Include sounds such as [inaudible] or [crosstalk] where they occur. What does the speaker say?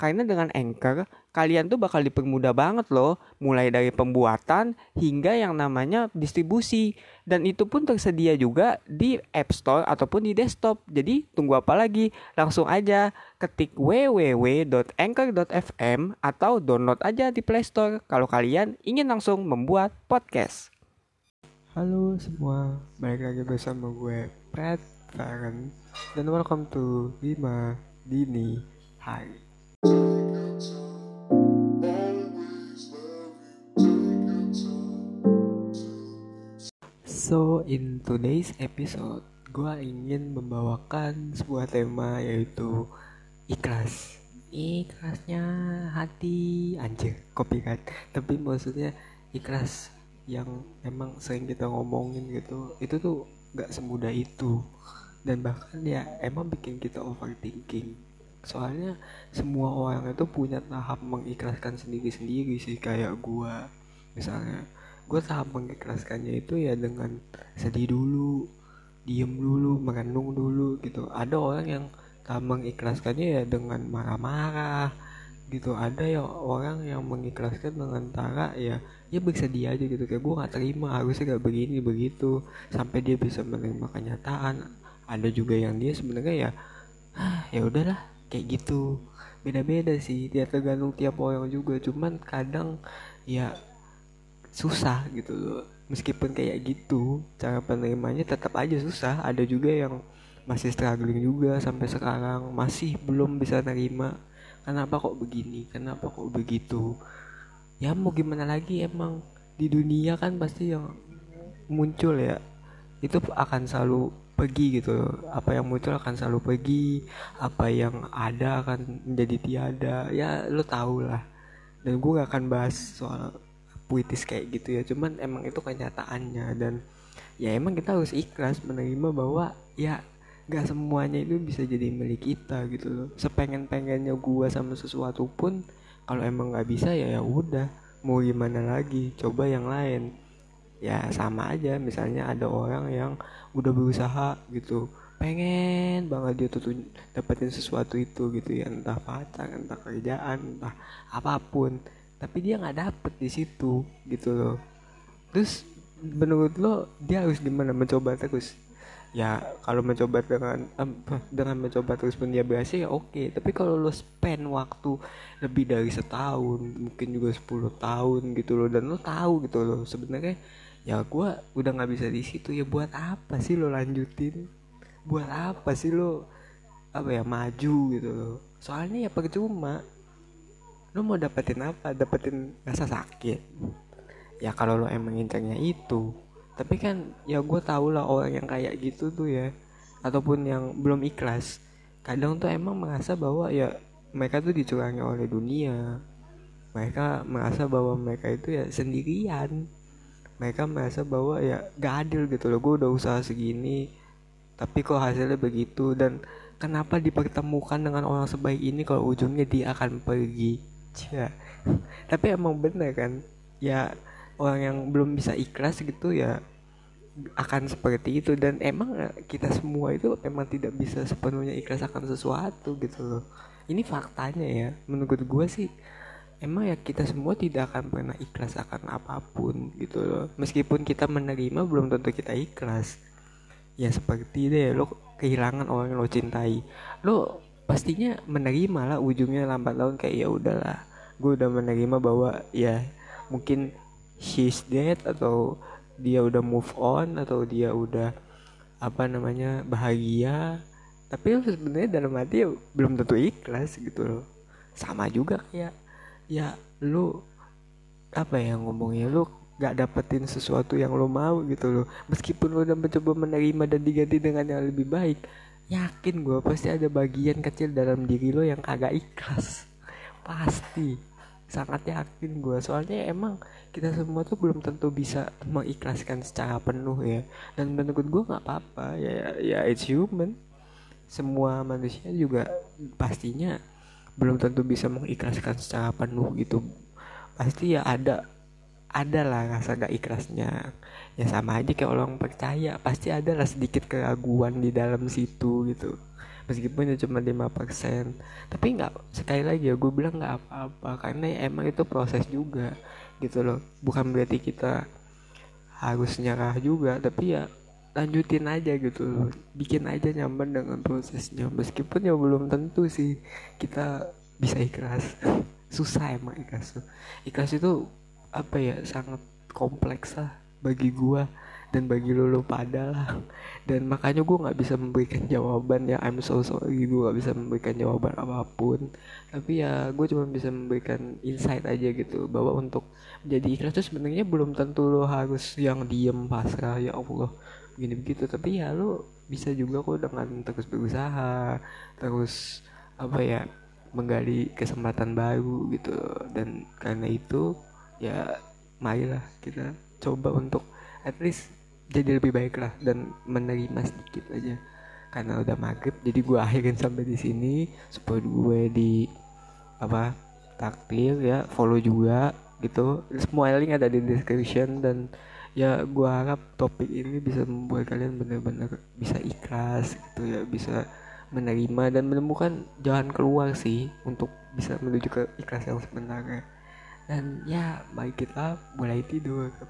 Karena dengan Anchor, kalian tuh bakal dipermudah banget loh, mulai dari pembuatan hingga yang namanya distribusi. Dan itu pun tersedia juga di App Store ataupun di desktop. Jadi tunggu apa lagi? Langsung aja ketik www.anchor.fm atau download aja di Play Store kalau kalian ingin langsung membuat podcast. Halo semua, balik lagi bersama gue Pat Faren dan welcome to Bima Dini Hari. So in today's episode, gue ingin membawakan sebuah tema yaitu ikhlas. Ikhlasnya hati anjir copycat. Tapi maksudnya ikhlas yang emang sering kita ngomongin gitu, itu tuh gak semudah itu. Dan bahkan ya emang bikin kita overthinking. Soalnya semua orang itu punya tahap mengikhlaskan sendiri-sendiri sih kayak gue. Misalnya gue tahap mengikhlaskannya itu ya dengan sedih dulu diem dulu merenung dulu gitu. Ada orang yang tahap mengikhlaskannya ya dengan marah-marah gitu. Ada ya orang yang mengikhlaskan dengan cara ya ya bersedih aja gitu. Kayak gue nggak terima harusnya gak begini begitu. Sampai dia bisa menerima kenyataan. Ada juga yang dia sebenarnya ya ya udahlah kayak gitu. Beda-beda sih dia tergantung tiap orang juga. Cuman kadang ya susah gitu loh. Meskipun kayak gitu cara penerimanya tetap aja susah. Ada juga yang masih struggling juga sampai sekarang. Masih belum bisa nerima kenapa kok begini? Kenapa kok begitu? Ya mau gimana lagi emang di dunia kan pasti yang muncul ya itu akan selalu pergi gitu. Apa yang muncul akan selalu pergi apa yang ada akan menjadi tiada. Ya lo tau lah. Dan gue gak akan bahas soal puitis kayak gitu ya. Cuman emang itu kenyataannya dan ya emang kita harus ikhlas menerima bahwa ya gak semuanya itu bisa jadi milik kita gitu loh. Sepengen pengennya gua sama sesuatu pun kalau emang nggak bisa ya ya udah. Mau gimana lagi? Coba yang lain. Ya sama aja misalnya ada orang yang udah berusaha gitu. Pengen banget dia tuh dapetin sesuatu itu gitu ya. Entah pacar entah kerjaan entah apa pun tapi dia nggak dapet di situ gitu loh. Terus menurut lo dia harus gimana? Mencoba terus? Ya kalau mencoba dengan dengan mencoba terus pun dia berhasil ya oke. Tapi kalau lo spend waktu lebih dari setahun mungkin juga 10 tahun gitu loh. Dan lo tahu gitu loh sebenarnya ya gue udah nggak bisa di situ. Ya buat apa sih lo lanjutin? Buat apa sih lo apa ya maju gitu loh. Soalnya ya percuma lu mau dapetin apa? Dapetin rasa sakit. Ya kalau lo emang incernya itu. Tapi kan ya gue tau lah orang yang kayak gitu tuh ya. Ataupun yang belum ikhlas. Kadang tuh emang merasa bahwa ya mereka tuh dicurangi oleh dunia. Mereka merasa bahwa mereka itu ya sendirian. Mereka merasa bahwa ya gak adil gitu loh. Gue udah usaha segini tapi kok hasilnya begitu? Dan kenapa dipertemukan dengan orang sebaik ini kalau ujungnya dia akan pergi ya [laughs] tapi emang bener kan ya orang yang belum bisa ikhlas gitu ya akan seperti itu. Dan emang kita semua itu emang tidak bisa sepenuhnya ikhlas akan sesuatu gitu loh. Ini faktanya ya menurut gue sih emang ya kita semua tidak akan pernah ikhlas akan apa pun gitu loh. Meskipun kita menerima belum tentu kita ikhlas. Ya seperti deh lo kehilangan orang yang lo cintai. Lo pastinya menerima lah ujungnya lambat laun kayak ya udahlah gue udah menerima bahwa ya mungkin she's dead atau dia udah move on atau dia udah apa namanya bahagia. Tapi sebenarnya dalam hati ya belum tentu ikhlas gitu loh. Sama juga kayak ya lu apa ya ngomongnya lu gak dapetin sesuatu yang lo mau gitu loh. Meskipun lo udah mencoba menerima dan diganti dengan yang lebih baik yakin gue pasti ada bagian kecil dalam diri lo yang kagak ikhlas. Pasti sangat yakin gue soalnya emang kita semua tuh belum tentu bisa mengikhlaskan secara penuh ya. Dan menurut gue nggak apa-apa ya ya it's human. Semua manusia juga pastinya belum tentu bisa mengikhlaskan secara penuh gitu. Pasti ya ada ada lah rasa gak ikhlasnya. Ya sama aja kayak orang percaya pasti ada lah sedikit keraguan di dalam situ gitu meskipun itu cuma 5% tapi nggak sekali lagi ya gue bilang nggak apa-apa. Karena emang itu proses juga gitu loh. Bukan berarti kita harus nyerah juga tapi ya lanjutin aja gitu loh. Bikin aja nyaman dengan prosesnya. Meskipun ya belum tentu sih kita bisa ikhlas. [laughs] Susah emang ikhlas ikhlas itu apa ya sangat kompleks lah bagi gua dan bagi lo lo pada lah. Dan makanya gue nggak bisa memberikan jawaban ya. I'm so sorry gue nggak bisa memberikan jawaban apa pun. Tapi ya gue cuma bisa memberikan insight aja gitu bahwa untuk menjadi ikhlas itu sebenarnya belum tentu lo harus yang diem pasrah ya Allah begini begitu. Tapi ya lo bisa juga kok dengan terus berusaha terus apa ya menggali kesempatan baru gitu. Dan karena itu ya marilah kita coba untuk at least jadi lebih baik lah dan menerima sedikit aja. Karena udah maghrib jadi gue akhirin sampai di sini. Supaya gue di apa takdir ya follow juga gitu. Semua link ada di description dan ya gue harap topik ini bisa membuat kalian benar-benar bisa ikhlas gitu ya bisa menerima dan menemukan jalan keluar sih untuk bisa menuju ke ikhlas yang sebenarnya. Dan ya baik kita mulai tidur